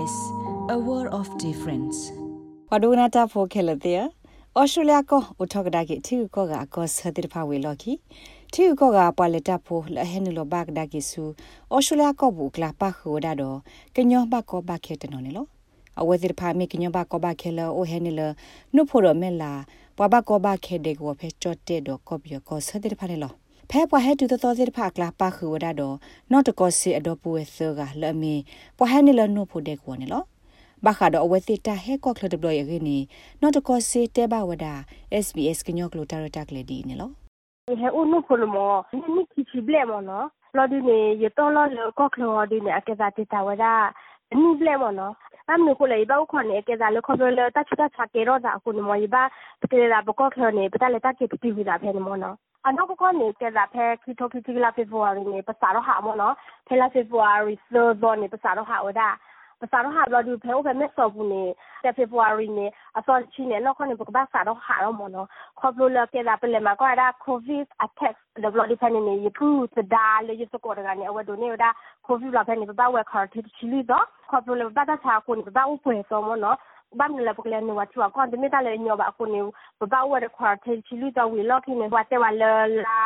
SBS a world of difference ဝဒနာတာဖိုခဲလတဲ့ဩစတြေးလျကိုဥထကဒါကိတီကိုကအကောဆတိဖာဝေလော်ကီတီကိုကပွာလက်တာဖိုလဟဲနလိုဘက်ဒါကိဆူဩစတြေးလျကိုဘူးကလာပါခိုဒါတော့ကညောဘကောဘခဲတနော်နေလောအဝဲတိဖာမေကညောဘကောဘခဲလောအိုဟဲနလနုဖိုရမဲလာပွာဘကောဘခဲဒေကိုဖဲချော့တဲ့တော့ကောပြောကောဆတိဖာနေလော ဖဲပွားဟဲတူတော်စစ်ဖာကလာပါခူဝဒါတော့နော့တကောစီအတော့ပူဝဲဆာကလအမီပွားဟဲနီလနိုဖို့တဲ့ကောနေလောဘာခါတော့အဝဲစစ်တာဟဲကော့ကလဒဘလရင်းနီနော့တကောစီတဲဘဝဒါ SBS ကညောကလိုတာရတာကလေဒီနေလောဟဲဦးနိုဖို့လမောနိခိချိဘလဲမောနော်လော်ဒီနေရတော့လော်ကော့ကလောဒီနေအကစားတတာဝဒါနိဘလဲမောနော်အမ်နုကိုလေဘာခွန်နေကစားလခေါ်လတာချတာချကေရောဒါအခုနမောယဘာပတေလာဘကော့ကလောနေပတလက်တာကေပတီဗီလာဖဲနေမောနော် အနောက်ကကနေကဲတာဖဲခီတိုခီတီလာဖေဖော်ဝါရီနေပစာတော့ဟာမောနော်ဖဲလာဖေဖော်ဝါရီဆိုတော့နေပစာတော့ဟာဝဒါပစာတော့ဟာဘလဒူဖဲဥဖဲမက်ဆော်ဘူးနေတဲ့ဖေဖော်ဝါရီနေအစောချီနေနောက်ခနေပကဘာစာတော့ဟာတော့မောနော်ခေါပလိုလာကဲတာပလေမှာကွာဒါကိုဗစ်အတက်ဒဘလဒီဖဲနေနေယပူသဒါလေရစကောတကနေအဝဒိုနေဒါကိုဗစ်လာဖဲနေပပဝဲခါတီချီလီတော့ခေါပလိုလာပတာချာကိုနေပပဥပွဲစောမောနော် bam le pokle ni wa chua kon de meta le nyo ba ko ni ba ba wa de kwar te chi lu ta wi lo ki ni wa te wa le la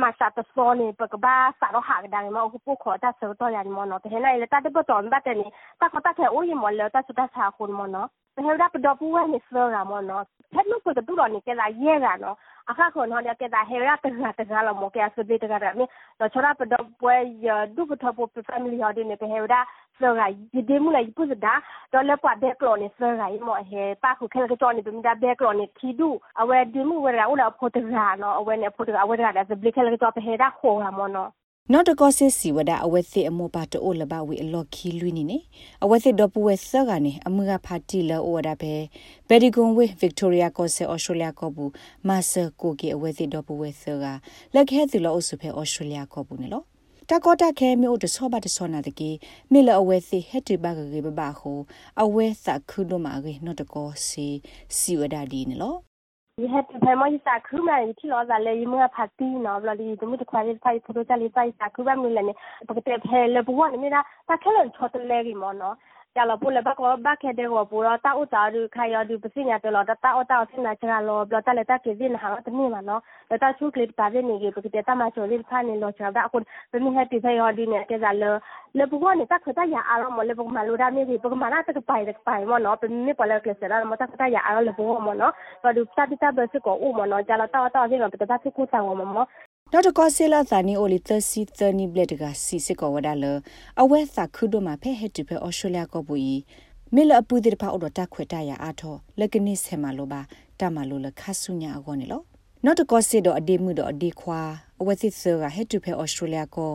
ma sa ta so ni pa ka ba sa ro ha ga ma ko po kho ta so to ya ni mo no te he na le ta de bo ton ba te ni ta ko ta ke o yi mo le ta su ta sa ko mo no te he da pa do pu wa ni so ga mo no ဖက်လို့ကိုတူတော်နေကလာရဲကနော် အခါခွန်ဟောတဲ့ကတာဟေရတကတကလာမောကဲဆဒေတကရမေတော့ချရာပတော့ပွဲဒုပထပပဖမီလီဟောဒီနေ pe hewda so ga yide mu la yipu da do le pa de klo ne so ga mo he pa khu khel ke to ni bim da be klo ne thi du awe di mu we ra ula pho ta ga no awe ne pho ta awe ga da zbli khel ke to pe hewda kho ga mo no နောက်တ ကောစစ်စီဝဒအဝဲစစ်အမောပါတိုးလဘဝီအလော်ခီလွီနေနေအဝဲစစ်တော့ပဝဲဆကနေအမှုကဖာတီလောဝဒပဲဘယ်ဒီဂွန်ဝေဗစ်တိုးရီယာကောဆေအော်စတြေးလျကောဘူးမဆာကိုကေအဝဲစစ်တော့ပဝဲဆကလက်ခဲသူလောအဆုဖဲအော်စတြေးလျကောဘူးနော်တကောတခဲမြို့တဆောပါတဆောနာတကေမေလအဝဲစီဟက်တီဘဂရေဘဘခုအဝဲသခုဒမရေနောတကောစီစီဝဒဒီနော် you have to pay more sa kuma ni ti lo za le yi mo phati no blo li du mu de khwa le sai photo cha le sai sa kuma mi le ne pa ke te phe le bu wa ni na ta khelo chot le ri mo no ကြလာပိုလေဘကောဘခဲတဲ့ကိုပူတော့တာဥတာရခိုင်ရဒီပစိညာတယ်လို့တာတာဥတာဆင်းနာချာလို့ဘလတာလက်တာကေဒီနဟာတမီမနော်လတာချူကလစ်ပါနေကြီးပကတဲ့တမချိုလေးဖာနေလို့ချာဒါအခုဘမီဟက်တီဖေရဒီနဲ့ကဲစားလလေပကောနေတာခတာရအားမလေပကမလူဒါမီဒီပကမနာတကပိုင်တကပိုင်မနော်ပမီပလကလစရာမတခတာရအားလေပကောမနော်ဘဒုစတိတာဘစကိုဥမနော်ကြလာတာတာစင်ကပတတာခုတာဝမမ နောက်တကောဆေလာသနီအိုလီသစီသနီဘလက်ကစီစစ်ကောဝဒါလအဝဲသခုဒိုမှာဖဲဟက်တူဖဲအော်စတြေးလျကောပူီမေလအပူဒီဖာအော်တာခွေတရအားထောလက်ကနိဆေမလိုပါတမလိုလခဆုညာအကောနေလောနောက်တကောစစ်တော့အဒီမှုတော့အဒီခွာအဝဲစစ်ဆာကဟက်တူဖဲအော်စတြေးလျကော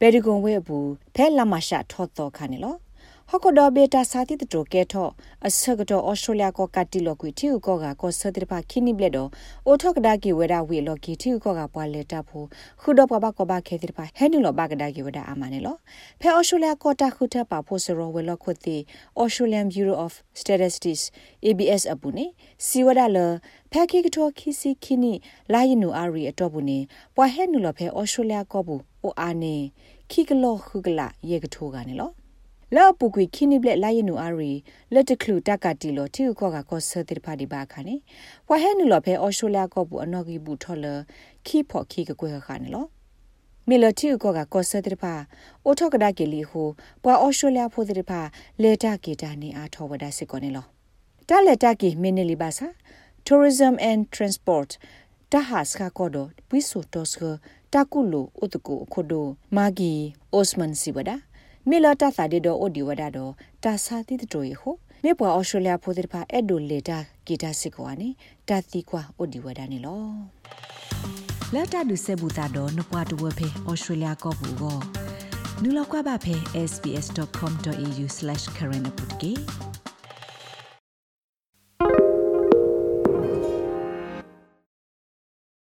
ဘယ်ဒီကွန်ဝဲဘူးဖဲလာမရှာထော့တော့ခါနေလော ဟကဒဘေတာစာတိတတိုကဲထောအစကတော့ဩစတြေးလျကကတိလောကွီတီဥကောကကောဆတိဖာခိနိဘလက်တော့အိုထောကဒါကီဝဲဒါဝီလောကီတီဥကောကပွာလက်တာဖို့ခုတော့ပပကဘခဲတိဖာဟဲနူလောဘကဒါကီဝဲဒါအမနေလောဖဲဩစတြေးလျကတာခုထပါဖို့စရောဝဲလောခွတ်တီ Australian Bureau of Statistics ABS အပူနေစီဝဒါလဖဲခိကထောခီစီခိနိလာယနူအာရီအတော့ဘူးနေပွာဟဲနူလောဖဲဩစတြေးလျကောဘူးအိုအာနေခိကလောခုကလာယေကထိုးကနေလော လောပုကွေခိနိဘလက်လာယနူအာရီလက်တကလူတကတီလောတီခောကကောဆတိဖာဒီဘာခါနေဝဟဲနူလောဖဲအော်ရှိုလျာကောဘူးအနော်ဂီဘူးထော်လခီဖော်ခီကကွေခါနေလောမီလတီကောကကောဆတိဖာအိုထောကဒါကီလီဟိုပွာအော်ရှိုလျာဖိုတိဖာလေတာကီတာနေအားထောဝဒါစစ်ကောနေလောတာလက်တာကီမင်းနေလီဘာစာ tourism and transport တဟာစခါကောဒပွီဆိုတောစကတာကုလိုဥတကူအခုဒိုမာဂီအိုစမန်စီဝဒါ မေလာတာသာဒီဒိုအိုဒီဝဒါတော့တာစာတိတတိုရဟုမေပွာအော်စတြေးလျဖိုဒီဖာအဲ့ဒိုလေတာဂီတာစစ်ကွာနေတာတိကွာအိုဒီဝဒါနေလောလက်တာဒုစေဘူတာတော့နပွားတဝဖေအော်စတြေးလျကောဘူကိုနူလောက်ကွာပါဖေ sbs.com.au/current update